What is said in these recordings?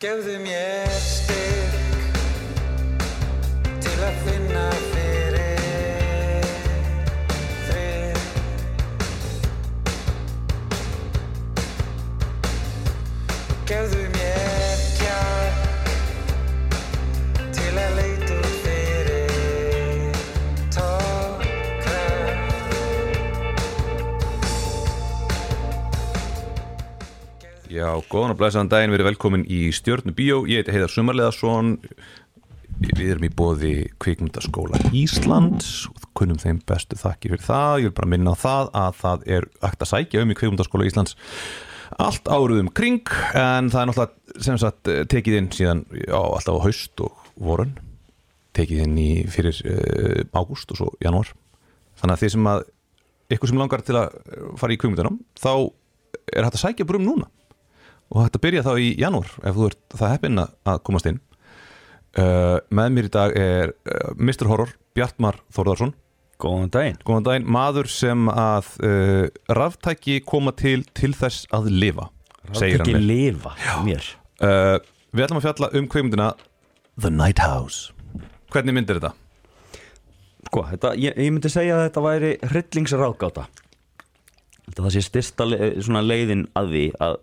Gefðu mér styrk til að finna fyrir frið Gefðu Já, góðan og blæsaðan daginn, við erum velkomin í Stjörnu Bíó, ég heiti Heiðar Sumarleðarsson Við erum í bóði kvikmyndaskóla Íslands og kunnum þeim bestu þakki fyrir það. Ég vil bara minna á það að það er hægt að sækja um í kvikmyndaskóla Íslands allt áruðum kring en það er náttúrulega sem sagt tekið inn síðan já, alltaf á haust og vorun. Tekið inn í fyrir uh, ágúst og svo janúar. Þannig að því sem að ykkur sem langar til að fara í kvikmyndanum þá er hægt að sækja brum núna og hægt að byrja þá í janúar ef þú ert það heppinn að komast inn. Uh, með mér í dag er uh, Mr. Horror Bjartmar Þórðarsson Góðan daginn. Góðan daginn, maður sem að uh, ráftæki koma til til þess að lifa segir hann ekki mér. lifa uh, við ætlum að fjalla um kvikmyndina The Night House. Hvernig myndir þetta? Sko, þetta, ég, ég myndi segja að þetta væri hryllingsráðgáta. Þetta sé styrsta le, leiðin að því að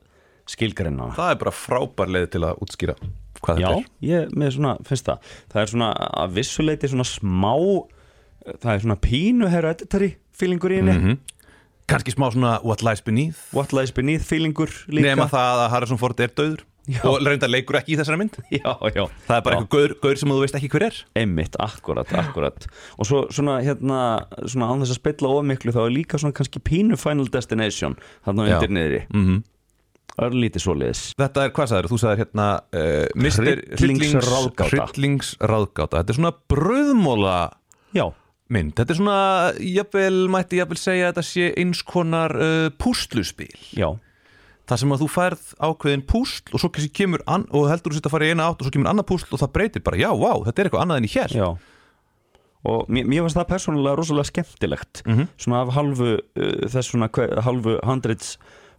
skilgreina það er bara frábær leið til að útskýra hvað Já, þetta er. ég með svona, finnst það. Það er svona að vissuleiti svona smá Það er svona pínu hereditary feelingur í henni. Mm kannski smá svona What Lies Beneath. What lies beneath feelingur líka. Nema það að Harrison Ford er döður og reynda leikur ekki í þessari mynd. Já, já. Það er bara Já. eitthvað gaur, gaur sem þú veist ekki hver er. Einmitt, akkurat, akkurat. Og svo svona hérna, svona án þess að spilla of miklu þá er líka svona kannski pínu Final Destination þarna Já. undir niðri. Mm Örlítið svoleiðis. Þetta er, hvað sagður, þú? Sagðir hérna uh. Hryllingsráðgáta. Hryllingsráðgáta. Þetta er svona bröðmóla Já, mynd. Þetta er svona, jafnvel, mætti jafnvel segja að þetta sé eins konar uh, púsluspil. Já, Það sem að þú færð ákveðin púsl og svo kemur og heldur þú að fara í eina átt og svo kemur annað púsl og það breytir bara, já, vá, þetta er eitthvað annað en ég hér já. Og mér, mér finnst það persónulega rosalega skemmtilegt. Mhm. Svona af halvu uh, þess svona halvu handrits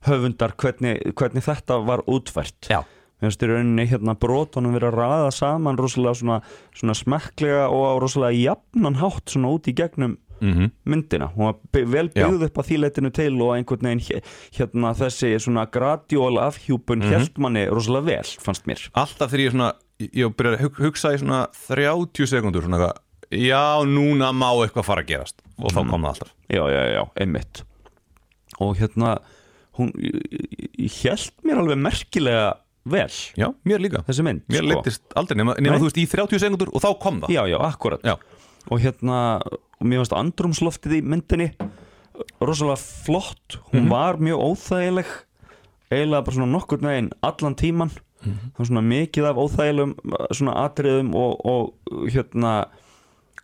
höfundar hvernig, hvernig þetta var útfært. Já. Mér finnst í rauninni hérna brotunum verið að ræða saman rosalega svona, svona smekklega og á rosalega jafnan hátt svona út í gegnum mm myndina, hún var by- vel byggð upp að því leitinu til og einhvern veginn hérna þessi svona gradjól afhjúpun mm Mhm. manni rosalega vel, fannst mér. Alltaf þegar ég svona, ég, byrjar að hug- hugsa í svona 30 sekundur svona eitthvað, já, núna má eitthvað fara að gerast. Og þá kom það alltaf. Já, já, já, einmitt. Og hérna hún held mér alveg merkilega vel Já, mér líka þessi mynd Mér sko. leittist aldrei nema, nema þú veist í 30 sekundur og þá kom það já, já, akkurat Já. og hérna, mér finnst andrumsloftið í myndinni rosalega flott hún Mhm. var mjög óþægileg eiginlega bara svona nokkur neginn allan tíman Mhm. það var svona mikið af óþægilegum uh, svona atriðum og, og hérna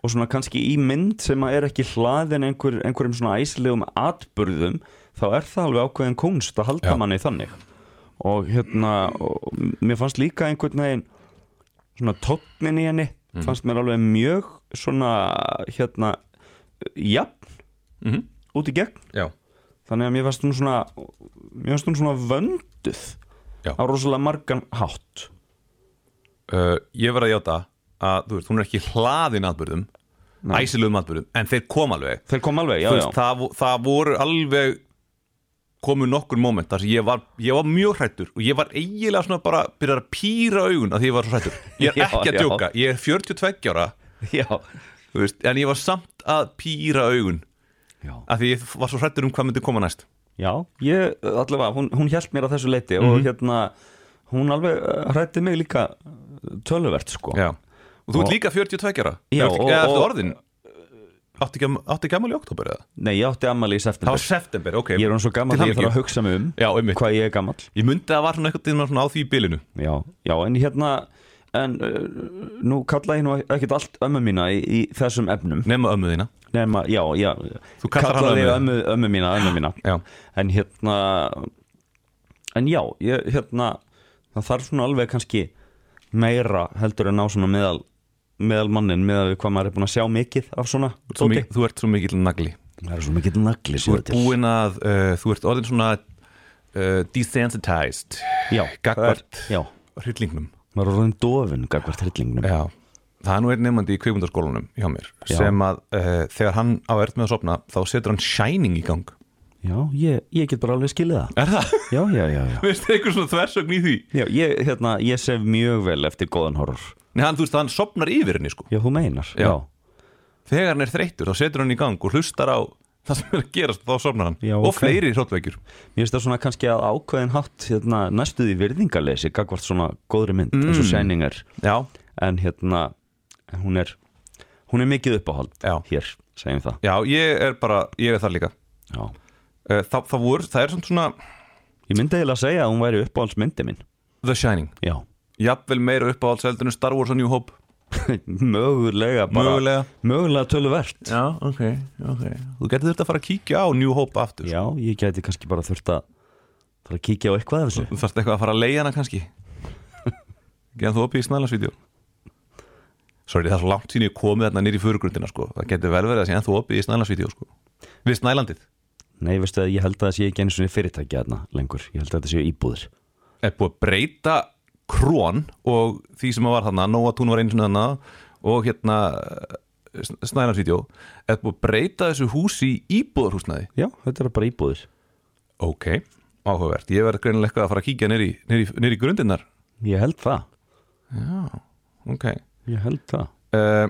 og svona kannski í mynd sem að er ekki hlaðin einhver, einhverjum svona æsilegum atburðum þá er það alveg ákveðin kunst að halda Já. manni þannig og hérna og mér fannst líka einhvern veginn svona tóknin í henni Mhm. fannst mér alveg mjög svona hérna jafn Mhm. út í gegn Já. þannig að mér fannst hún svona mér fannst hún svona vönduð Já. á rosalega margan hátt uh, Ég verð að játa að þú veist, hún er ekki hlaðin atbyrðum æsilegum atbyrðum, en þeir kom alveg þeir kom alveg, já, Þú já, veist, það, það voru alveg komu nokkur moment þar sem ég var, ég var mjög hrættur og ég var eiginlega svona bara byrjar að pýra augun að því ég var svo hrættur ég er Já, ekki að já. djóka, ég er 42 ára já, þú veist, en ég var samt að pýra augun já. að því ég var svo hrættur um hvað myndi koma næst já ég, allavega, hún, hún hjælt mér að þessu leiti og Mhm. hérna hún alveg hrætti mig líka töluvert sko Já. og þú ert Og- líka 42 ára Já, og- og- orðin átti ekki, amal í oktober eða? nei, ég átti ammali í það september var september, ok. Ég er hún svo gammal að ég þarf að hugsa mig um Já, hvað ég er gammal ég myndi að það var svona eitthvað tíma svona á því bilinu. Já, já, en hérna en uh, nú kalla ég nú ekkert allt ömmu mína í, í þessum efnum. Nema ömmu þína. Nema, já, já. Þú kallaði ömmu, ömmu mína, ömmu mína. Já. en hérna en já, ég, hérna það þarf svona alveg kannski meira heldur en á svona meðal meðal mannin, meðal við hvað maður er búin að sjá mikið af svona Svo dóti. mi- þú ert svo mikill nagli. Það er svo mikið nagli þú ert búin að uh, þú ert orðin svona uh, desensitized. Já, er- já, hryllingnum. Maður er orðin dofin gagvart hryllingnum. Já, það er nú einn nefnandi í kvikmyndaskólanum hjá mér Já. sem að uh, þegar hann á erð með að sopna þá setur hann Shining í gang. Já, ég, ég get bara alveg skilið það. Er það? Já, já, já, já. Veist þið eitthvað svona þversögn í því? Já, ég, hérna, ég sef mjög vel eftir góðan horror Nei, hann, þú veist, hann sopnar yfir henni sko. Já, þú meinar Já. Þegar hann er þreyttur þá setur hann í gang og hlustar á það sem er að gerast þá sopnar hann. Já, og ok. fleiri hróttveikjur Mér finnst það svona kannski að ákveðin hátt hérna, næstuði virðingarleysi gagvart svona góðri mynd eins og Mm. Shining er. Já, en hérna hún er hún er mikið uppáhald Já. hér, segjum það. Já, ég er bara, ég er þar líka. Já. Uh, það, það voru, það er svona svona Ég myndi eiginlega að segja að hún væri uppáhaldsmyndi minn The Shining. Já, Jafnvel meira uppáhaldseldun en Star Wars og New Hope. Mögulega bara. Mögulega. Mögulega töluvert. Já, ok, ok. Þú getur þurft að fara að kíkja á New Hope aftur. Já, ég gæti kannski bara þurft að fara að kíkja á eitthvað af þessu. Þú þarft eitthvað að fara að leiða hana kannski. Geðan þú opið í snælansvídeó Sorry, það er svo langt sín ég komið þarna nýri fyrirgrundina sko. Það getur vel verið að sé en þú opið í snælansvídeó sko. Við snælandið. Nei, veistu að ég held að það sé ekki einu svona fyrirtæki þarna lengur. Ég held að þetta séu íbúðir krón og því sem var þarna Nóa Tún var einu svona þarna og hérna snælansvídeó er búið að breyta þessu húsi í íbúðarhúsnaði Já, þetta er bara íbúðir. Ok, áhugavert. Ég verð greinilega eitthvað að fara að kíkja nýri, grundinnar Ég held það. Já, ok. Ég held það. Uh,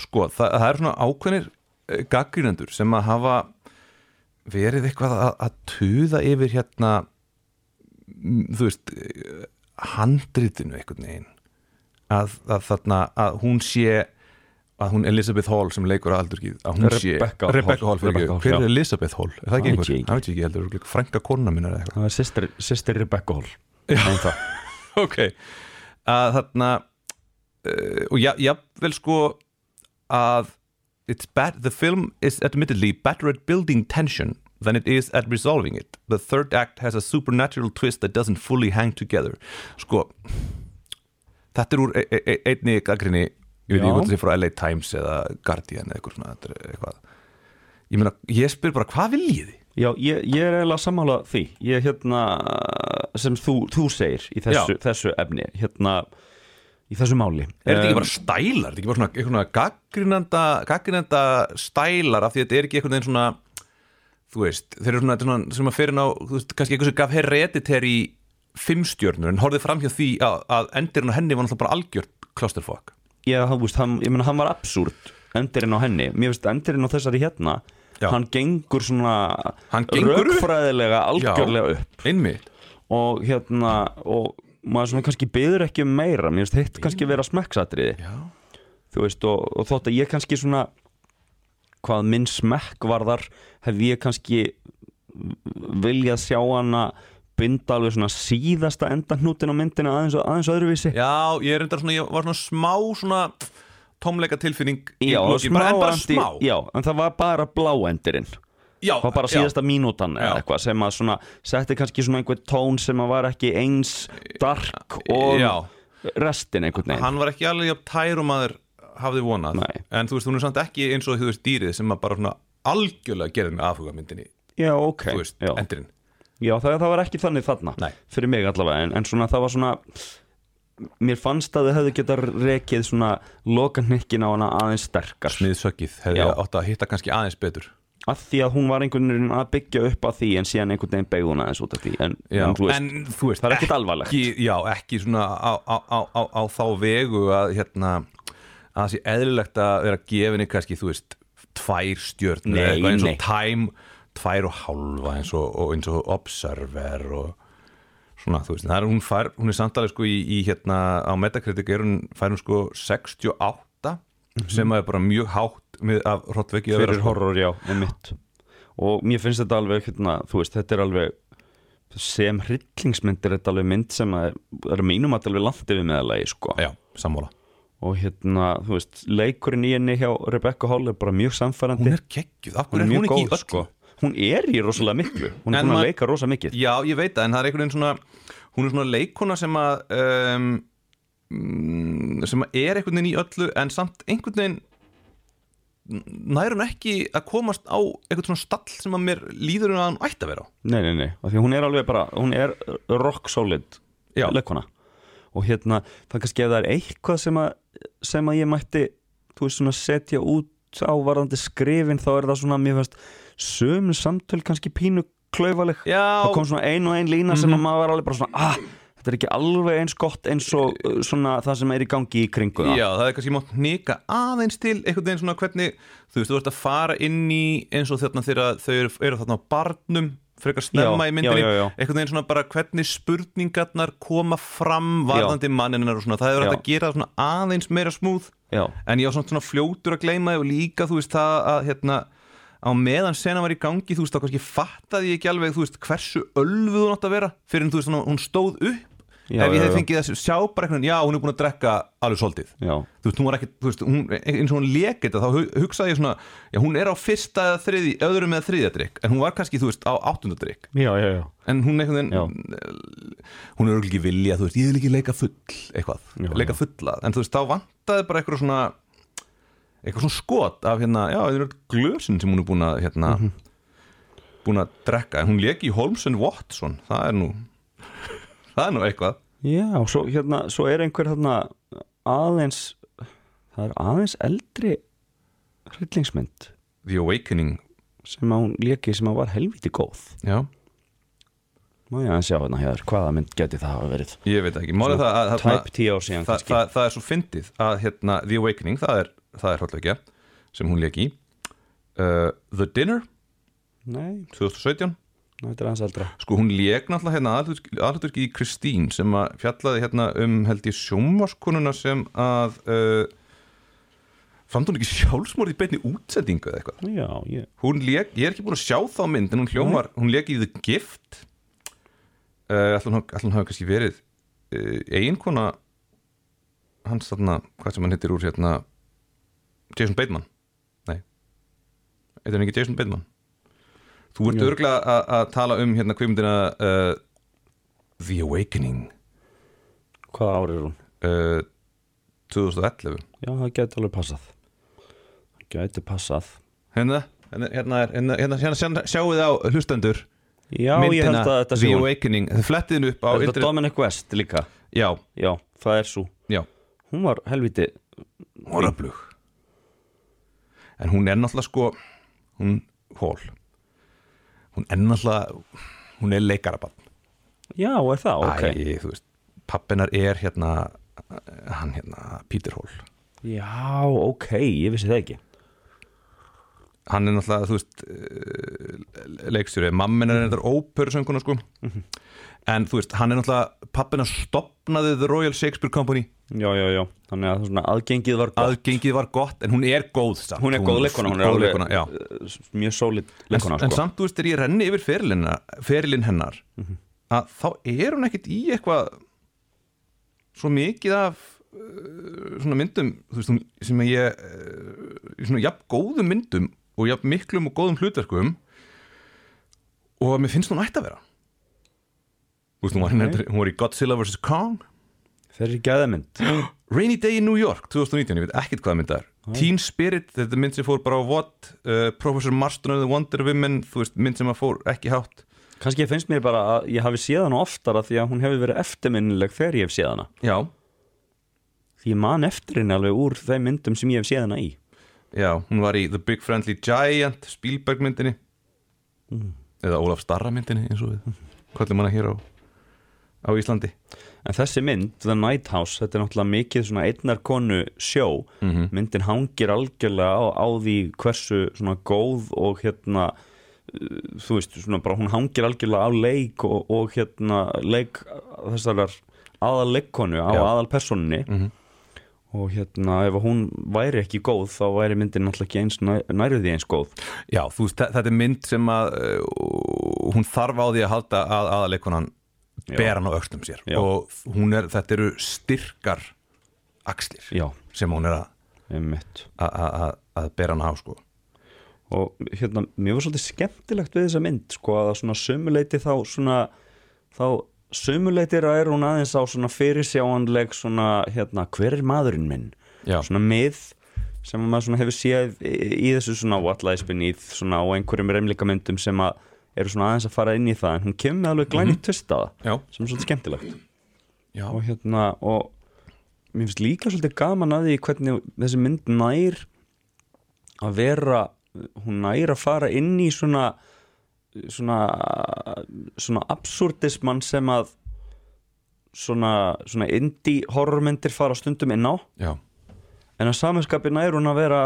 sko, það, það er svona ákveðnir uh, gaggrínendur sem að hafa verið eitthvað að, að tuða yfir hérna þú veist handritinu einhvern veginn. Að, að þarna að hún sé að hún Elizabeth Hall sem leikur að aldurkið að hún sé Rebecca Hall. Rebecca Hall, fyrir Rebecca Hall, hver já. er Elizabeth Hall? Er það ekki einhver? Það veit ég ekki heldur, frænka kona minna eða eitthvað. Það er sýstir, Rebecca Hall. Ok. Að þarna uh, og já, jáfnvel sko að it's bad, the film is admittedly better at building tension than it is at resolving it. The third act has a supernatural twist that doesn't fully hang together. Sko þetta er úr e e einni gaggrinni ég veit ekki hvort það sé frá LA Times eða Guardian eða eitthvað svona þetta er eitthvað. Ég meina, ég spyr bara hvað viljið þið? Já, ég, ég er eiginlega sammála því. Ég hérna sem þú, þú segir í þessu, þessu efni hérna í þessu máli. Er þetta ekki bara stælar? Er þetta ekki bara svona, gaggrinenda stælar af því að þetta er ekki eitthvað svona þú veist, þeir eru svona, svona sem að fyrir ná, þú veist, kannski eitthvað sem gaf hereditary fimmstjörnur en horfið fram hjá því að, að endirinn á henni var náttúrulega bara algjört clusterfuck. Já, hann, veist, hann, ég meina hann var absúrt endirinn á henni, mér finnst endirinn á þessari hérna Já. hann gengur svona Hann gengur upp? rökfræðilega algjörlega upp. Einmitt. Og hérna og maður svona kannski byður ekki um meira mér finnst hitt kannski vera smekksatriði. Já. þú veist og, og þótt að ég kannski svona hvað minn smekk varðar hef ég kannski viljað sjá hana binda alveg svona síðasta endahnútin á myndina aðeins, aðeins öðruvísi. Já, ég er enda svona, ég var svona smá svona tómleika tilfinning Já, lokin, bara, en bara anti- smá. já, en það var bara bláendirinn já, það var bara síðasta mínútan eða eitthvað sem að svona setti kannski svona einhver tón sem að var ekki eins dark og Já. restin einhvern veginn. Hann var ekki alveg tærum að þér hafði vonað Nei. en þú veist, hún er samt ekki eins og þú veist dýrið sem að bara svona algjörlega gerði með afhuga myndinni Já, ok þú veist, já. endirinn Já, það, það var ekki þannig þarna Nei. fyrir mig allavega, en, en svona það var svona mér fannst að þau hefðu geta rekið svona lokanhykkin á hana aðeins sterkar smiðsökið hefði Já. átt að hitta kannski aðeins betur af því að hún var einhvern veginn að byggja upp að því en síðan einhvern veginn beigð hún aðeins út af því en, Já, en þú veist, en þú veist það er ekkert alvarlegt. Já, ekki svona á, á, á, á, á þá vegu að hérna að það sé eðlilegt að vera gefinni kannski, þú veist, tvær stjörn Nei, eins og time tvær og hálfa eins og, og eins og observer og svona, þú veist, það er hún fær hún er samtalið sko í, í hérna á Metacritic er hún, fær hún sko 68 sem er bara mjög hátt af hrottveiki fyrir horror, já, með mitt og mér finnst þetta alveg, hérna, þú veist, þetta er alveg sem hryllingsmyndir þetta alveg mynd sem að er mínum að alveg langt yfir meðalagi, sko. Já, sammála og hérna, þú veist, leikurinn í henni hjá Rebecca Hall er bara mjög samfærandi Hún er af hverju er hún ekki í öllu? sko. hún er í rosalega miklu hún er búin að leika rosa mikið Já, ég veit það, en það er einhvern veginn svona hún er svona leikona sem að um, mm, sem að er einhvern veginn í öllu en samt einhvern veginn nær hún ekki að komast á einhvern svona stall sem að mér líður hún að hann ætti að vera á nei, nei, nei, af því hún er alveg bara hún er rock solid Já. Og hérna, það kannski ef það er eitthvað sem að, sem að ég mætti þú veist setja út á varðandi skrifin þá er það svona mér fannst sömu samtöl kannski pínu klaufaleg. Já. það kom svona ein og ein lína sem að maður var alveg bara svona ah, þetta er ekki alveg eins gott eins og uh, svona það sem er í gangi í kringu það. Já, það er kannski mátt nýka aðeins til einhvern veginn svona hvernig þú veist, þú ert að fara inn í eins og þarna þegar þau eru, eru þarna á barnum frekar snemma Já, í myndinni. einhvern veginn svona bara hvernig spurningarnar koma fram varðandi manninar og svona, það Já. hægt að gera svona aðeins meira smúð Já, en ég var svona, svona fljótur að gleyma og líka þú veist það að hérna á meðan sena var í gangi þú veist þá kannski fattaði ég ekki alveg þú veist hversu ölfuð hún átt að vera fyrir en þú veist hún stóð upp Já, ef ég hef fengið að sjá bara einhvern já hún er búin að drekka alveg svolítið já, þú veist, hún var ekki, þú veist, hún, eins og hún lekið þetta, þá hu- hugsaði ég svona, já, hún er á fyrsta eða þriði, öðrum eða þriðja drikk, en hún var kannski, þú veist, á áttunda drikk, en hún einhvern Já. veginn, hún er örugglega ekki vilja, þú veist, ég vil ekki leika full, eitthvað, leika fulla, en þú veist, þá vantaði bara eitthvað svona, eitthvað svona skot af hérna, já, þetta er glösin sem hún er búin að, hérna, Mhm. búin að drekka, en hún leki í Holmes and Watson, það er nú, það er nú eitthvað, Já, svo, hérna, svo er einhver hérna aðeins það er aðeins eldri hryllingsmynd. The Awakening, sem hún léki sem að var helviti góð. Já, Má ég að sjá hérna hér, hvaða mynd geti það hafa verið? Ég veit ekki, málið það að, Type 10 ár síðan það, kannski. það, það er svo fyndið að hérna, The Awakening, það er, það er hróttleikja sem hún leik í. Uh, The Dinner, Nei, 2017 Nei, þetta er aðeins eldra. Sko hún leik náttúrulega hérna aðhaldurki í Kristín sem að fjallaði hérna um held ég sjómaskonuna sem að uh, fannst hún ekki sjálfsmórið í beinni útsendingu eða eitthvað? Já, ég hún leik, ég er ekki búin að sjá þá mynd en hún hljómar, hún leik í The Gift. Uh, ætlum hún hafi kannski verið uh, eiginkona hans þarna, hvað sem hann hittir úr hérna Jason Bateman. Nei, eitthvað hann ekki Jason Bateman þú ert örgulega að- tala um hérna kvimdina uh, The Awakening. Hvaða ár er hún? uh, 2011 Já, það geti alveg passað. Það geti passað. Hérna, hérna, hérna, er- hérna, hérna, hérna, hérna sjáu þið á hlustendur Já, ég held að þetta sé The Awakening, þið flettið upp á Er þetta internet- Dominic West líka? Já, Já, það er svo já, Hún var helviti hún var öflug. En hún er náttúrulega sko hún, hól hún er náttúrulega hún er leikarabann Já, er það, ok. Æ, þú veist, pappinar er hérna hann hérna, Peter Hall. Já, ok, ég vissi það ekki. Hann er náttúrulega, þú veist uh, leikstjóri, mammin er þetta óperusönguna sko en þú veist, hann er náttúrulega pappina stopnaði The Royal Shakespeare Company. Já, já, já, þannig að svona aðgengið var gott. Aðgengið var gott, en hún er góð samt. Hún er góð leikona, hún er góð alveg leikona, uh, mjög en, leikona en sko. samt, þú veist, þegar ég renni yfir ferilin, ferilin hennar að þá er hún ekkit í eitthvað svo mikið af uh, svona myndum veist, sem ég uh, svona jafn góðum myndum og jafn miklum og góðum hlutverkum og mér finnst hún ætti að vera veist, hún var, Ok. okay. hún var í Godzilla vs. Kong. Þeir eru gæðamynd Rainy Day in New York 2019, ég veit ekkert hvað mynd það er. Teen Spirit, þetta er mynd sem fór bara á What uh, Professor Marston of the Wonder Women þú veist, mynd sem að fór ekki hátt. Kannski finnst mér bara að ég hafi séð hana oftara því að hún hefur verið eftirminnileg þegar ég hef séð hana. Já, Því ég man eftir henni alveg úr þeim myndum sem ég hef séð hana í. Já, hún var í The Big Friendly Giant Spielberg myndinni. Eða Ólaf Starra myndinni eins og við kvöldum hana hér á, á Íslandi En þessi mynd, The Night House, þetta er náttúrulega mikið svona einnar konu sjó Mhm. myndin hangir algjörlega á, á því hversu svona góð og hérna uh, þú veist, svona bara hún hangir algjörlega á leik og, og hérna leik þessarar aðal leikkonu á Já. aðal personinni Mhm. og hérna ef hún væri ekki góð þá væri myndin náttúrulega ekki eins næ- nærri því eins góð Já, þú veist, þe- þetta er mynd sem að uh, hún þarf á því að halda að aðaleikonan Já. Ber hann á öxtum sér Já. og er, þetta eru styrkar axlir Já, sem hún er að, að, að, að bera hann á sko. og hérna, mér var svolítið skemmtilegt við þessa mynd sko að svona sömuleiti þá svona þá sömuleiti er hún aðeins á svona fyrirsjáanleg svona hérna, hver er maðurinn minn Já. svona mið sem maður svona hefur séð í, þessu svona what lies beneath svona á einhverjum reymleikamyndum sem að eru svona aðeins að fara inn í það en hún kemur með alveg glænýtt mm -hmm. á það Já. sem er svolítið skemmtilegt Já. og hérna og mér finnst líka svolítið gaman að því hvernig þessi mynd nær að vera hún nær að fara inn í svona svona svona absúrdismann sem að svona, svona indie horrormyndir fara stundum inn á Já, en að samanskapi nær hún að vera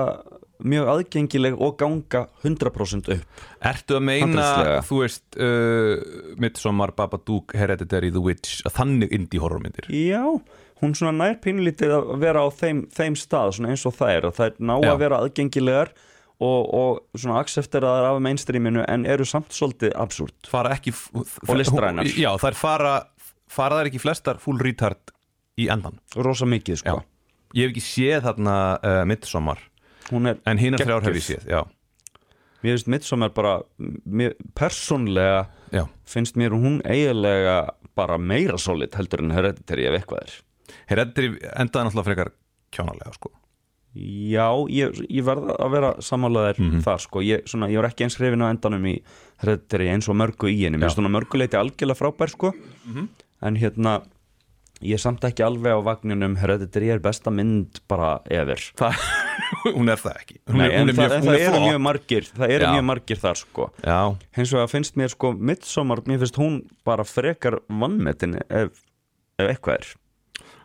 mjög aðgengileg og ganga 100% upp. Ertu að meina, þú veist uh, Midsommar, Babadook, Hereditary, The Witch að þannig indie horrormyndir? Já, hún svona nær pínlítið að vera á þeim, þeim stað svona eins og það er það er ná Já. að vera aðgengilegar og, og svona accepteraðar af mainstreaminu en eru samt svolítið absúrt. Fara ekki Og listrænar. Já, þær fara, fara þær ekki flestar full retard í endan rosa mikið sko. Já. Ég hef ekki séð þarna uh, Midsommar. er, en Geggjuð. þrjár hef ég séð Já, mér finnst Midsommar bara mér, persónlega já. finnst mér hún eiginlega bara meira solid heldur en hereditary ef eitthvað er. Hereditary endaði náttúrulega frekar kjánalega sko. Já, ég, ég verð að vera sammálaðir Mhm. þar sko, ég, svona, ég var ekki eins hrifin á endanum í Hereditary eins og mörgu í henni, mér finnst svona mörguleiti algjörlega frábær sko, Mhm. en hérna ég er samt ekki alveg á vagninum Hereditary er besta mynd bara ever. Það, Hún er það ekki. Hún Nei, er, hún er það, mjög, hún það er mjög margir það eru mjög margir þar sko. Já, hins vegar finnst mér sko Midsommar, mér finnst hún bara frekar vannmetin ef, ef eitthvað er.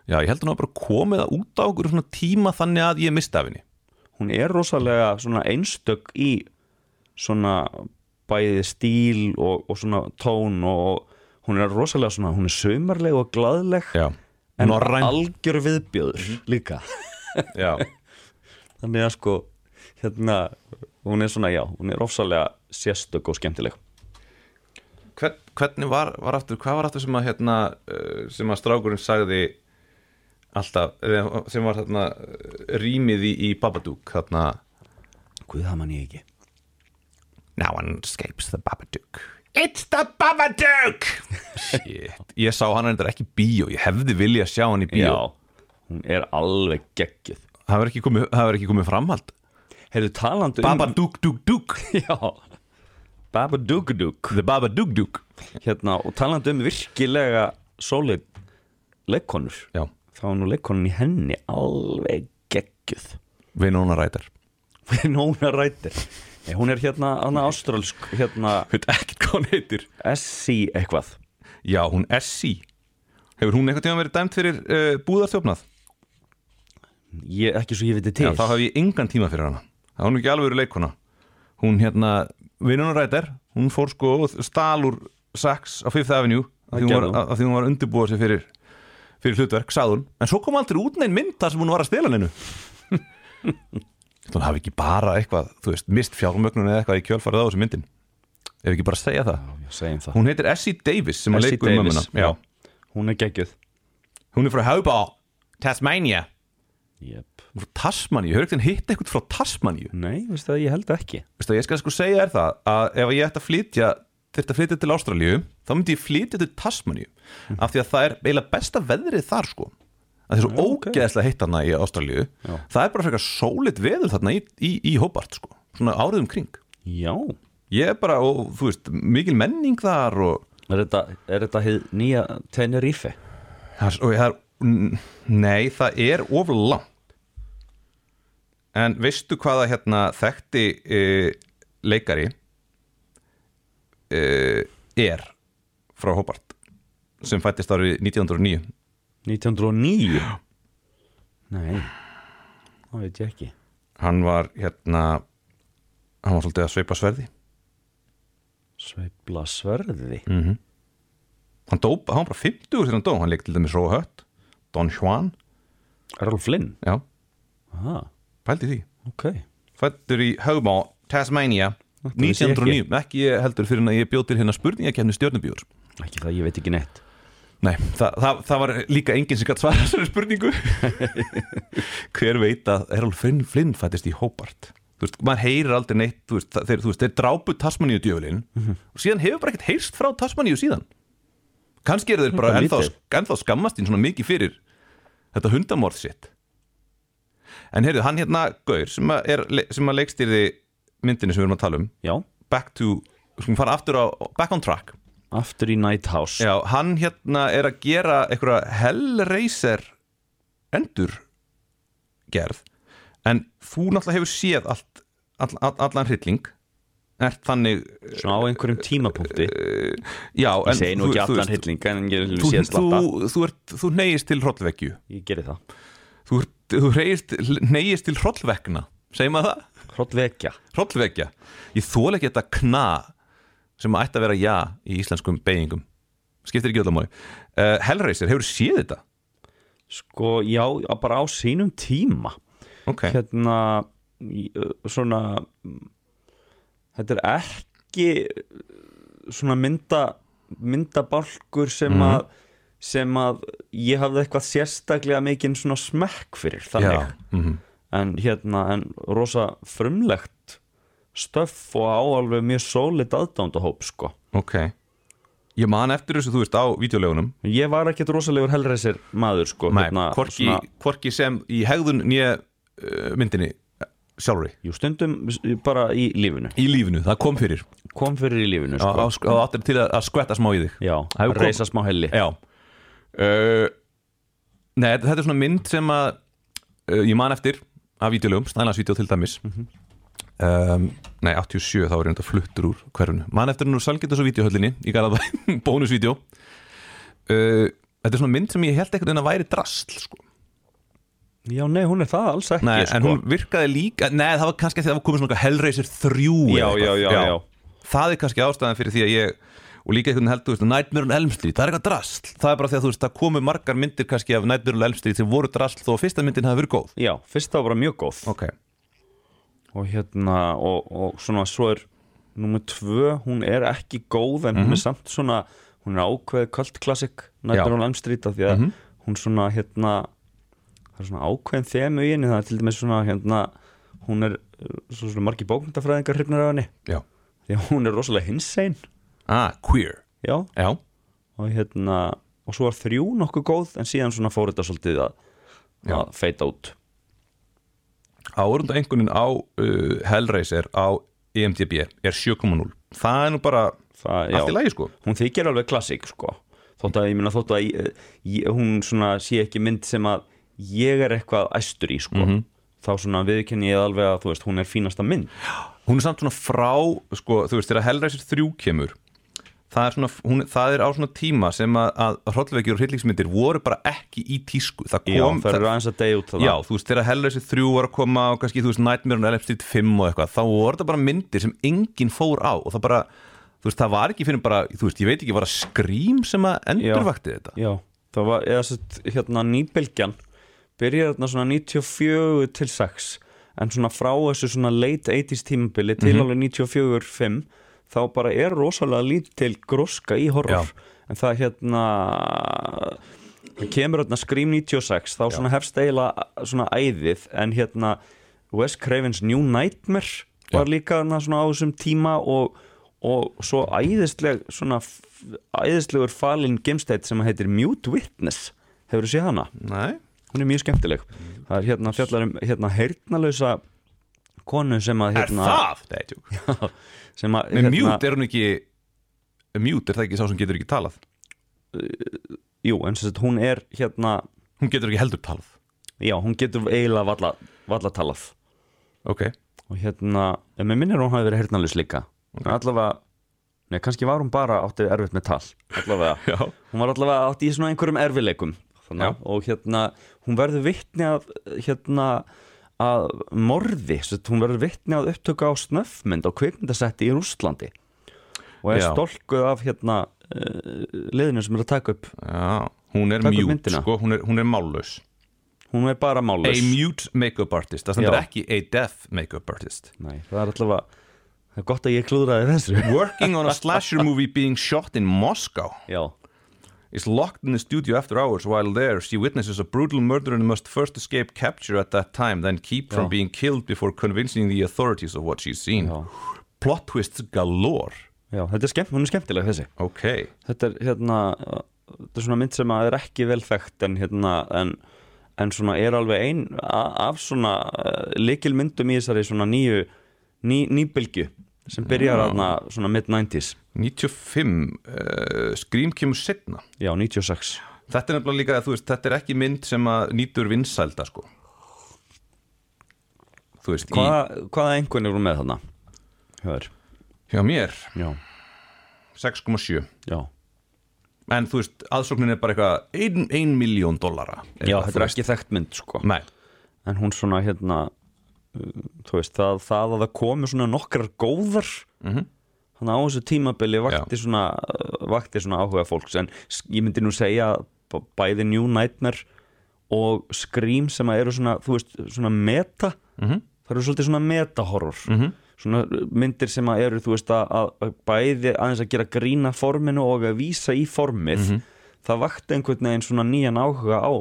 Já, ég held að hún hafa bara komið það út á okkur svona tíma þannig að ég misti af henni. Hún er rosalega svona einstök í svona bæði stíl og, og svona tón og hún er rosalega svona, hún er saumarleg og glaðleg Já, en Norræn. algjör viðbjöður líka. Já, þannig að sko hérna, hún er svona, já, hún er ofsalega sérstök og skemmtileg. Hvern, hvernig var, var aftur, hvað var aftur sem að hérna, uh, sem að strákurinn sagði alltaf, sem var uh, rýmið í, í Babadook þarna, Guð, það man ég ekki. No one escapes the Babadook. It's the Babadook! Shit, ég sá hann reyndar ekki bíó, ég hefði vilja að sjá hann í bíó. Já, hún er alveg geggjuð það verður ekki, komið- það verður ekki komið framhald. Heyrðu talandi um Babadook Dook Dook Já. Babadugdug The Babadook Dook Hérna, og talandi um virkilega solid leikkonur. Já, þá er nú leikkonin í henni alveg geggjuð. Winona Ryder. Nóna rættir Nei, hún er hérna, hana ástralsk hérna, Veit ekkert hvað hún heitir. Essie eitthvað. Já, hún Essie Hefur hún eitthvað tíma verið dæmt fyrir uh, búðarþjófnað? Ég, ekki svo ég viti til. Já, þá hef ég engan tíma fyrir hana. Það var nú ekki alveg verið leikona Hún hérna, Winona Ryder Hún fór sko úr Saks á Fifth Avenue af því, hún var, af því hún var undirbúið sér fyrir fyrir hlutverk, sagði hún. En svo kom aldrei út neinn mynd þar sem hún var að stela neinu. Hún hafi ekki bara eitthvað, þú veist, mist fjármögnun eða eitthvað í kjölfarið á þessu myndin Ef ekki bara segja það. Já, það. Hún heitir Essie Davis sem að leikur Davis, mömmuna hún er geggjuð. Hún er frá Hobart, Tasmania yep. Frá Tasmaníu, hefur ekki hitt eitthvað frá Tasmaníu? Nei, veistu það, ég held ekki. Veistu, ég skal sko segja er það að ef ég ætti að flytja þurfti að flytja til Ástralíu þá myndi ég flytja til Tasmaníu. Af því að það er eiginlega besta veðrið þar sko. Að það er svo Já, ok. ógeðslega heitt þarna í Ástralíu. Já. það er bara frekar sólit veður þarna í, í, í Hobart sko, svona árið um kring. Já, ég er bara, og þú veist, mikil menning þar og, er þetta, er þetta það það nei, það er of langt en veistu hvaða hérna þekkti e, leikari e, er frá Hobart sem fættist árið 1909 1909 nei það veit ég ekki. Hann var hérna hann var svolítið að sveipa sverði. Sveifla sverði? Mm hann dó, hann var bara 50 þegar hann dó. Hann leik til dæmis Róa Hött Don Juan, Errol Flynn? Já, aha, pældi því. Ok. Fættur í Hobart, Tasmania Þetta vissi ég 1909, ekki. ég heldur fyrir að ég bjóð til hérna spurningakefni stjörnubjór ekki það, ég veit ekki neitt. Nei, það, það, það var líka enginn sem gætt svara þessari spurningu. Hver veit að Errol Flynn, Flynn fættist í Hobart? Þú veist, maður heyrir aldrei neitt Þú veist, þeir, þú veist, þeir drápu Tasmaníu djöfulinn og síðan hefur bara ekkert heyrst frá Tasmaníu síðan. Kannski eru þeir bara ennþá, ennþá skammast ín svona mikið fyrir þetta hundamorð sitt En heyrðu, hann hérna Gaur sem að, er, sem að leikstýrði myndinni sem við erum að tala um já, Back to, skulum fara aftur á Back on track. Aftur í Night House Já, hann hérna er að gera einhverja Hellraiser endur gerð en þú náttúrulega hefur séð allt, all, all, allan hrylling. Er þannig svona á einhverjum tímapunkti. já, ég segi nú þú- ekki þú allan veist, hilling en þú, þú, þú, neyist til hrollvekju. Ég geri það. Þú, ert- þú neyist, til hrollvekna segir maður það? hrollvekja hrollvekja ég þóla ekki þetta kna sem ætti að vera já í íslenskum beigingum skiptir ekki öll að máli uh, Hellraiser, hefur séð þetta? sko já bara á sínum tíma ok, hérna svona mm, þetta er ekki svona mynda myndabálkur sem Mhm. að sem að ég hafði eitthvað sérstaklega mikinn svona smekk fyrir þannig. Mm en hérna en rosa frumlegt stöff og á alveg mjög sólid aðdándahóp sko. Ok. Ég man eftir þessu, þú veist, á videolegunum ég var ekkert rosalegur hellreisir maður sko Nei, hérna, hvorki, svona, hvorki sem í hegðun nýja uh, myndinni uh, sjálfri. Jú stundum bara í lífinu. Í lífinu, það kom fyrir. Kom fyrir í lífinu sko. sko. það áttir til að, að skvetta smá í þig. Já, reisa smá helli. Já uh, Nei, þetta er svona mynd sem að uh, ég man eftir af videolegum, snælansvídeó til dæmis Mhm. um, Nei, 87 þá er þetta fluttur úr hverjunu Man eftir nú salgetas og videohöllinni í Garðabæ, bónusvídeó uh, Þetta er svona mynd sem ég held ekkert en að væri drastl sko. Já, nei, hún er það alls ekki Nei, sko. en hún virkaði líka Nei, það var kannski að það var komið svona Hellraiser 3 Já, já, já, já. Það er kannski ástæðan fyrir því að ég og líka einhvern veginn held, þú veist, Nightmare on Elm Street það er eitthvað drasl, það er bara því að þú veist, það komu margar myndir kannski af Nightmare on Elm Street sem voru drasl þó að fyrsta myndin hafi verið góð. Já, fyrst það var bara mjög góð. Ok, og hérna, og, og svona svo er nummer tvö, hún er ekki góð en Mhm. hún er samt svona hún er ákveð cult classic Nightmare Já. on Elm Street af því að Mhm. hún svona hérna það er svona ákveðin þemu í henni. Það er til dæmis svona hérna hún er uh, svo svona margi bókmyndafræðingar hrifnar af henni. Já. Því að hún er rosalega hinssein Ah, queer, já, já. Og hérna og svo var þrjú nokkuð góð en síðan svona fór þetta svolítið að, að feita út. Árunda einhvernin á uh, Hellraiser á E IMDb er 7.0 Það er nú bara það, allt í lagi sko. Hún þykir alveg klassik sko. Þótt að ég minna þótt að ég, ég, hún svona sé ekki mynd sem að ég er eitthvað æstur í sko. Mhm. þá svona viðkenni ég alveg að þú veist hún er fínasta mynd. Hún er samt svona frá, sko, þú veist, þegar Hellraiser 3 kemur það er, svona, hún, það er á svona tíma sem að, að hrollveikjur og hryllingsmyndir voru bara ekki í tísku. Það já, kom, það eru aðeins að deyja út það Já, þú veist, þegar Hellraiser 3 var að koma og kannski, þú veist, Nightmare on Elm Street 5 og eitthvað, þá voru þetta bara myndir sem enginn fór á og það bara, þú veist, það var ekki fyrir bara, þú veist, ég veit ekki, var að skrím sem að endurvakti þetta? Já, það var eða sett hérna nýbylgjan byrjar þarna svona 94 til 6 en svona frá þessu svona late 80s tímabili til Mhm. alveg 94-5 þá bara er rosalega lítil gróska í horror. Já. en það hérna kemur hérna Scream 96 þá svona hefst eiginlega svona æðið en hérna Wes Cravens New Nightmare var líka þarna svona á þessum tíma og, og svo æðisleg svona æðislegur falin gemstætt sem heitir Mute Witness. Hefur þú séð hana? Nei, Hún er mjög skemmtileg. Það er hérna fjallar um hérna heyrnalösa konu sem að er hérna, það? Nei, sem að Með hérna, mute er hún ekki, mute er það ekki sá sem getur ekki talað? Jú, en sem sagt hún er hérna Hún getur ekki heldur talað. Já, hún getur eiginlega valla, valla talað. Ok, og hérna, en mér minnir hún hafi verið heyrnalös líka. Allavega, nei, kannski var hún bara átti erfitt með tal. Allavega, hún var allavega átti í svona einhverjum erfileikum og hérna, hún verður vittni að hérna að morði, hún verður vittni að upptöku á snöffmynd á kvikmyndasetti í Rússlandi og er Já. stolkuð af hérna uh, liðinu sem er að taka upp já Hún er myndina. sko, hún er, hún er mállaus. Hún er bara A málaus mute makeup artist, það stendur ekki a deaf makeup artist. Nei, það er er gott að ég klúðraði þessu. Working on a slasher movie being shot in Moscow. Já, is locked in the studio after hours. While there, she witnesses a brutal murder and must first escape capture at that time, then keep from Já. being killed before convincing the authorities of what she's seen. já, Plot twists galore. já þetta er skemmt, hún er skemmtileg þessi Ok, þetta er hérna þetta er svona mynd sem er ekki vel þekkt en hérna en, en svona er alveg ein a- af svona uh, likilmyndum í þessari svona nýju ný, nýbylgju sem byrjar aðna svona mid-90s 95 uh, Scream kemur setna Já, 96 Þetta er nefnilega líka, þú veist, þetta er ekki mynd sem að nýtur vinsælda sko. Þú veist, Hvaða, hvaða einhvern eru með þarna? Hör, hjá mér? Já, 6,7 já. En þú veist, aðsóknin er bara eitthvað 1, 1 miljón dollara. Já, þetta er ekki þekkt mynd sko. Nei, En hún svona hérna Þú veist, það, það að það komi svona nokkrar góðar Mhm. Þannig á þessu tímabili vakti svona, uh, vakti svona áhuga fólks En ég myndi nú segja að Bæði New Nightmare Og Scream sem að eru svona Þú veist, svona meta Mhm. Það eru svolítið svona meta-horror Mhm. Svona myndir sem að eru Þú veist að, að- að bæði aðeins að gera grína forminu Og að vísa í formið Mhm. Það vakti einhvern veginn svona nýjan áhuga á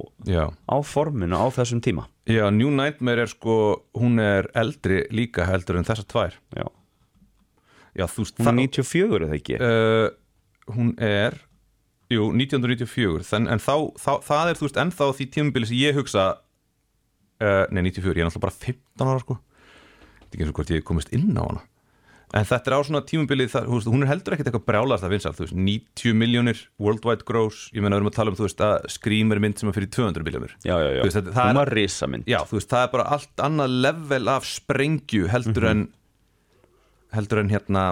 á forminu á þessum tíma. Já, New Nightmare er sko, hún er eldri líka heldur en þessar tvær. Já. Já, þú hún er 94 eða ekki? Uh, Hún er, jú, 1994 Þann, En þá, þá, það er, þú veist, ennþá því tímabili sem ég hugsa uh, Nei, 94, ég er náttúrulega bara 15 ára sko. Þetta er ekki eins og hvort ég komist inn á hana En þetta er á svona veist, hún er heldur ekkert eitthvað brjálast að veist, 90 miljónir worldwide gross, ég meina við erum að tala um, veist, að Scream er mynd sem er fyrir 200 miljónir já, já, já, veist, þetta- það hún er- risamynd Já, þú veist, það er bara allt annað level af sprengju heldur en heldur en hérna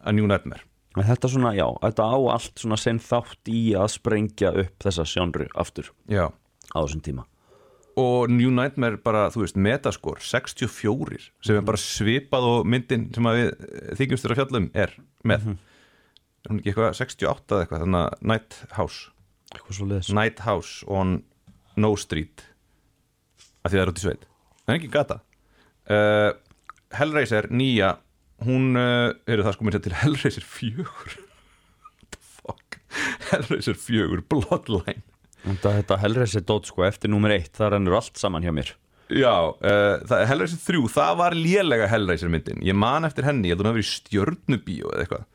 að New Nightmare. En þetta svona, já, þetta á allt svona sen þátt í að sprengja upp þessa sjónru aftur Já, á þessum tíma og New Nightmare bara, þú veist, metaskor 64, sem er bara svipað og myndin sem að við þykjumstur að fjallum er með. Er hún ekki eitthvað 68 eða eitthvað, þannig að Night House. Night House on No Street. Að því það er út í sveit. Það er ekki gata. Uh, Hellraiser nýja hún, uh, eru það sko mér til Hellraiser 4 what the fuck? Hellraiser 4, Bloodline þetta, þetta helri sér dót sko eftir númer eitt það rennur allt saman hjá mér. Já, uh, Hellraiser 3, það var lélega Hellraiser myndin, ég man eftir henni ég held að hún hafi verið í stjörnubíó eða eitthvað.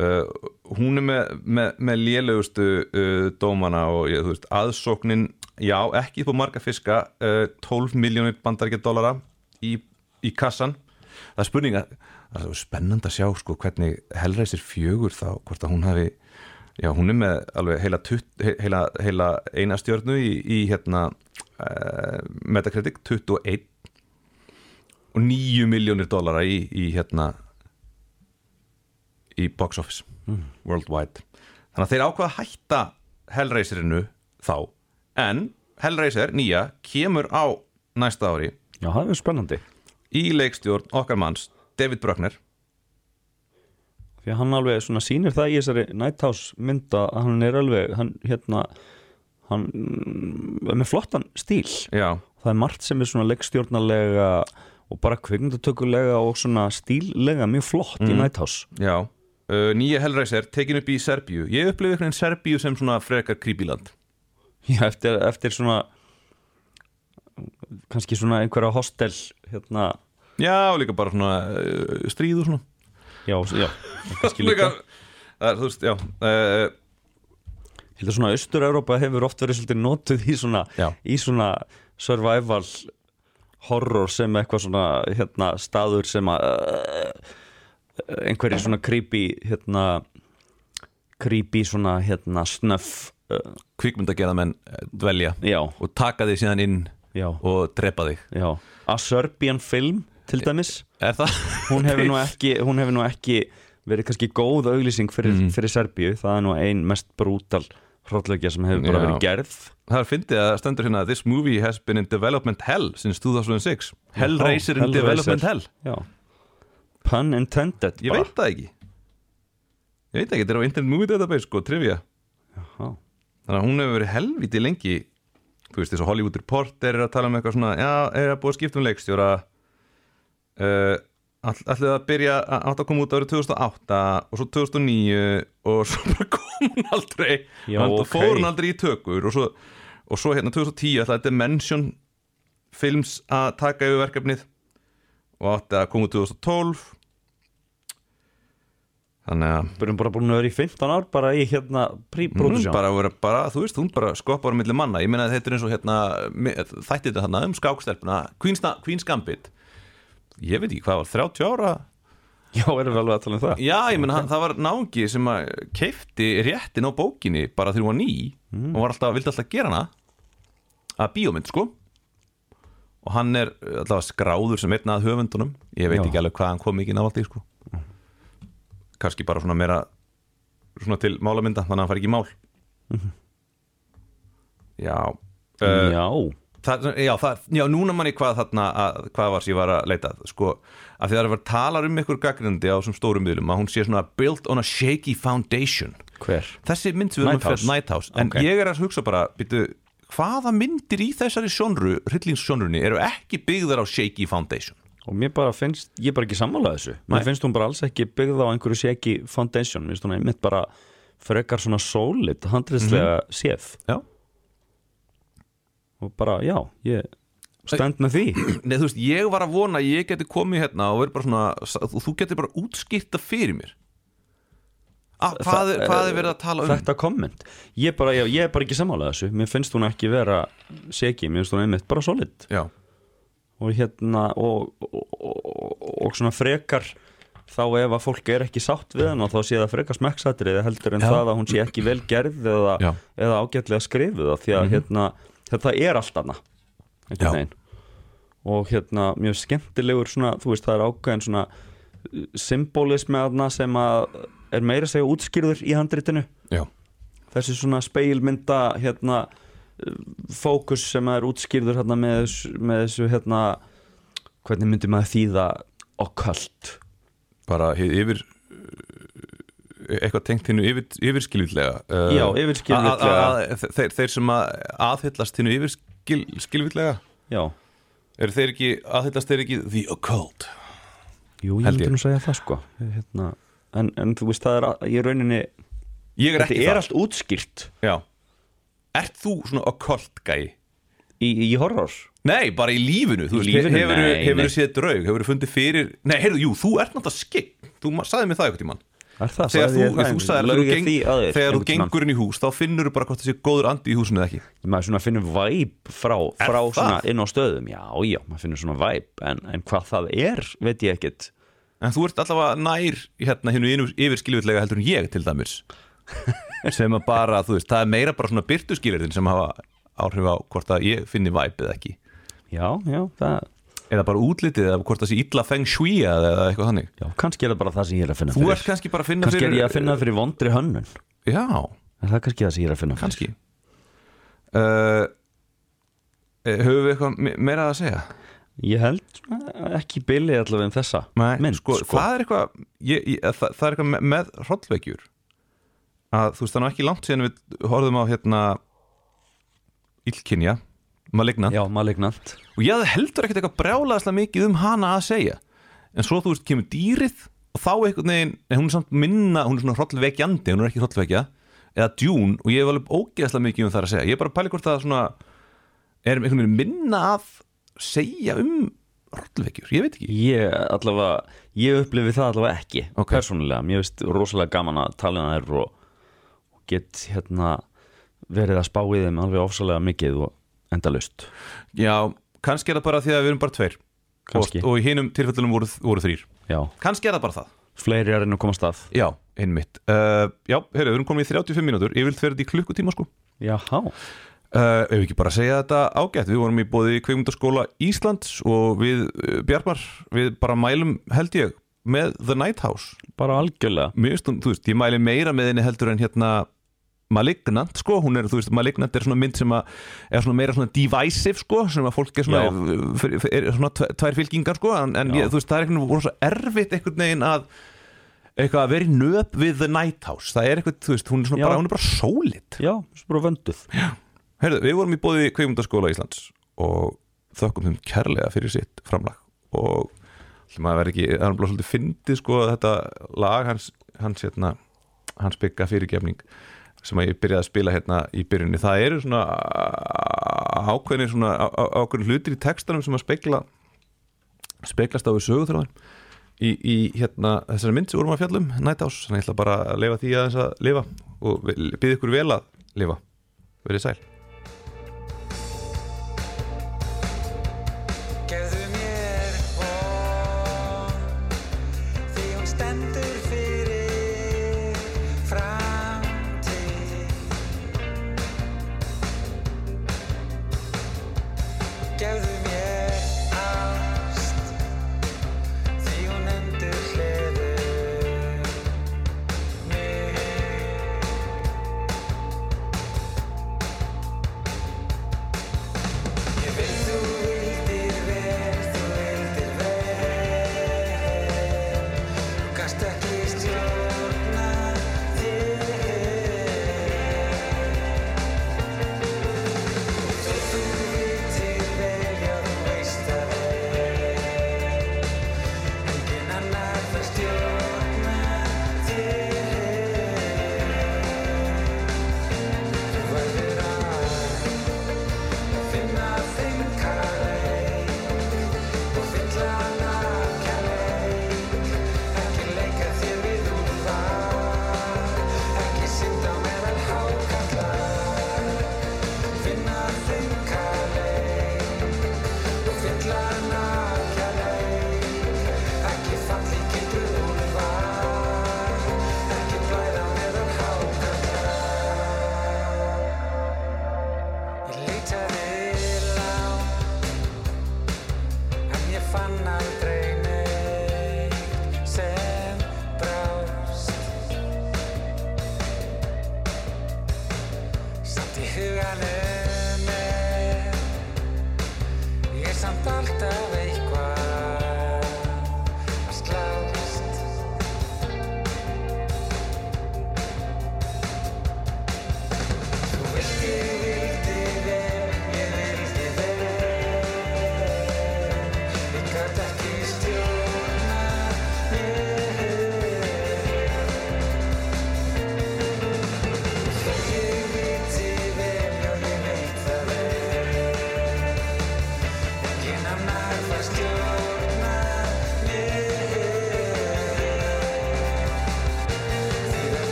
Uh, hún er með, með, með lélegustu uh, dómana og ég, veist, aðsóknin já, ekki upp á marga fiska uh, 12 miljónir bandaríkja dollara í, í kassan. Það er spurninga, það er spennand að sjá sko hvernig Hellraiser 4 þá, hvort að hún hafi já, hún er með alveg heila, tutt, he- heila, heila eina stjörnu í, í hérna uh, Metacritic 21 og 9 miljónir dollara í, í hérna í box office worldwide. Þannig að þeir ákvaða að hætta Hellraiserinu þá. En Hellraiser nýja kemur á næsta ári já, það er spennandi. í leikstjórn okkar manns David Bruckner því að hann alveg svona sýnir það í þessari Night House mynda að hann er alveg hann hérna hann mm, er með flottan stíl. Já, það er margt sem er svona leikstjórnarlega og bara kvikmyndatökulega og svona stíllega mjög flott í Night House já. Uh, nýja Hellraiser tekin upp í Serbíu. Ég upplifði einhvern veginn Serbíu sem svona frekar creepyland Já, eftir, eftir svona kannski svona einhverja hostel hérna, já, líka bara svona uh, stríð og svona já, já líka, það er, þú veist, já uh, ég held að svona Austur-Európa hefur oft verið svolítið notuð í svona í svona survival horror sem eitthvað svona hérna staður sem að uh, einhverjir svona creepy hérna creepy svona hérna snöff uh, kvikmyndagerða menn dvelja já, og taka þig síðan inn já, og drepa þig. Já. A Serbian Film til dæmis er það? hún hefur nú ekki hún hefur nú ekki verið kannski góð auglýsing fyrir, Mhm. fyrir Serbíu það er nú ein mest brútal hróllögja sem hefur bara Já. verið gerð það er fyndið að stendur hérna This movie has been in development hell since 2006 Hellraiser in Hellraiser. development hell já. pun intended ég bara. veit það ekki ég veit ekki, þetta er á Internet Movie Database sko, trivia Já. þannig að hún hefur verið helviti lengi þú veist, þess að Hollywood Reporter er að tala um eitthvað svona, já, er að búið að skipta um leikstjóra uh, all, ætlaði að byrja að átt að koma út árið 2008 og svo 2009 og svo bara kom hún aldrei. Já, Hann- ok. fór hún aldrei í tökur og svo, og svo hérna 2010 ætlaði Dimension Films að taka yfir verkefnið og átti að koma út 2012 þannig að erum bara búin að vera í 15 ár bara í hérna hún pre-production bara, vera, bara, þú veist, hún bara skoppar á milli manna, ég meina að þetta er eins og hérna þætti þetta þarna um skákstelpuna Queen's Gambit ég veit ekki hvað var, 30 ára? Já, erum við alveg að tala um það? Já, ég menn, það var náungi sem að keifti réttin á bókinni bara þegar hún var ný. Mm. og var alltaf, vildi alltaf gera hana. Að bíómynd, sko. Og hann er alltaf skráður sem einn að höfundunum. Ég veit Já. ekki alveg hvað hann kom mikið návaldi, sko. Kannski bara svona meira svona til málamynda, þannig að hann fari ekki í mál Já uh, Já, Það, já, það, já, núna manni hvað þarna að, hvað var sem ég var að leita að, sko, að því það er að vera talar um ykkur gaggrindi á þessum stórum miðlum að hún sé svona built on a shaky foundation hver? þessi mynd sem við erum að Nighthouse. fjalla Nighthouse en Ok. ég er að hugsa bara býtu, hvaða myndir í þessari sjónru hryllingsjónrunni eru ekki byggðar á shaky foundation Og mér bara finnst, ég er bara ekki sammála þessu Mér Nei. finnst hún bara alls ekki byggð á einhverju seki foundation Mér finnst hún einmitt bara frekar svona solid, handriðslega séð já, Og bara, já, ég stend með því. Nei, þú veist, ég var að vona að ég geti komið hérna og verið bara svona, þú þú geti bara útskýrta fyrir mér. Ah, hvað, er, hvað er verið að tala um? Þetta komment. Ég, bara, ég, ég er bara ekki sammála þessu. Mér finnst hún ekki vera seki Mér finnst hún einmitt bara solid. Já, Og hérna og, og, og, og svona frekar þá ef að fólk er ekki sátt við hann og þá sé það frekar smekksatrið heldur en Já. það að hún sé ekki vel gerð eða, Já. eða ágætlega skrifuð því að hérna, þetta er allt annað og hérna mjög skemmtilegur svona, þú veist það er ákveðin svona uh, symbolismi aðna sem að er meira að segja útskýrður í handritinu. Já, þessi svona speilmynda hérna uh, fókus sem er útskýrður hérna með, með þessu hérna hvernig myndi maður þýða occult? Bara yfir uh, eitthvað tengt hinnu yfir, yfirskilvillega uh, Já, yfirskilvitlega. að- að- að- þeir, þeir sem að aðhyllast hinnu yfirskilvillega já, eru þeir ekki, aðhyllast þeir ekki the occult jú, ég myndi ég. nú segja það sko hérna, en, en þú veist það er að- í rauninni ég er þetta er það allt útskýrt Já. ert þú svona occult gæi? í, í horror Nei, bara í lífinu, þú Í lífinu? hefur nei. séð draug, hefur fundið fyrir Nei, heyrðu, jú, þú ert náttúrulega skikk Þú sagði mér það eitthvað tímann er það, Þegar þú, ég það? þú sagðir að þú geng, þegar þú gengur inn í hús þá finnur þú bara hvort það sé góður andi í húsinu eða ekki. Maður svona finnur væp frá, frá svona inn á stöðum. Já, já, maður finnur svona væp en, en hvað það er, veit ég ekkit En þú ert allavega nær hérna hinnu yfirskilvillega heldur en ég til dæmis. Sem að bara, þú veist, það er meira bara svona byrtuskilirðin sem hafa áhrif á hvort að ég finni væp eða ekki. Já, já, það eða bara útlitið eða hvort það sé illa feng shui eða eitthvað þannig. Já, kannski er það bara það sem ég er að finna Þú fyrir. ert kannski bara að finna kannski fyrir er ég að finna fyrir vondri hönnun. Já, en það er kannski það sem ég er að finna fyrir? Kannski. Uh, Höfum við eitthvað me- meira að segja? ég held svona ekki bilið allavega um þessa mynd sko, það er eitthvað ég, ég, það, það er eitthvað með, með hrollveikjur að þú veist það er ekki langt síðan við horfðum á hérna Illkynja Malignant. Já, malignant. Og ég heldur ekkert eitthvað brjálaðislega mikið um hana að segja. En svo þú veist kemur dýrið og þá einhvern veginn, en hún er samt minna hún er svona hrollvekjandi, hún er ekki hrollvekja eða djún og ég hef alveg ógeðslega mikið um það að segja, ég er bara að pæli hvort það svona er einhvern veginn minna að segja um hrollvekjur, ég veit ekki. Ég allavega, ég upplifi það allavega ekki Ok. persónulega, mér finnst rosalega gaman að tala um þær og, og get hérna verið að spá í þeim alveg ofsalega mikið og endalust Já, kannski er það bara því að við erum bara tveir. Kannski. og, í hinum tilfellunum voru, voru þrýr já, kannski er það bara það. Fleiri er enn að koma stað. Já, einmitt. Uh, Já, heyrðu, við erum komin í 35 mínútur. Ég vil þetta í klukkutíma sko. Jaha, Uh, ef ekki bara segja þetta ágætt? Við vorum í bóði kveikmyndaskóla Íslands og við, uh, Bjarmar við bara mælum held ég með The Night House bara algjörlega. Mér veist, þú veist, ég mæli meira með henni heldur en hérna Malignant, sko, hún er, þú veist, Malignant er svona mynd sem að, er svona meira svona divisive, sko, sem að fólk er svona Já. fyr, er svona tvær fylkingar, sko, en, en Já. ég, þú veist, það er einhvern veginn svo erfitt einhvern veginn að eitthvað að vera í nöp við The Night House, það er eitthvað, þú veist, hún er svona Já. bara, hún er bara sólid Já, svo bara vönduð Herðu, við vorum í bóði kveikmyndaskóla Íslands og þökkum þeim kærlega fyrir sitt framlag og ætlum að vera ekki, það er bara svolítið fyndið sko þetta lag hans hans, hérna, hans bygga fyrirgefning sem að ég byrjaði að spila hérna í byrjunni. Það eru svona ákveðinir svona á- á- ákveðin hlutir í textanum sem að spekla speklast á við söguþráðin í, í hérna þessari mynd sem vorum að fjallum Nighthouse, þannig ég ætla bara að leifa því að þess að lifa og byrja ykkur vel að lifa. Verið sæl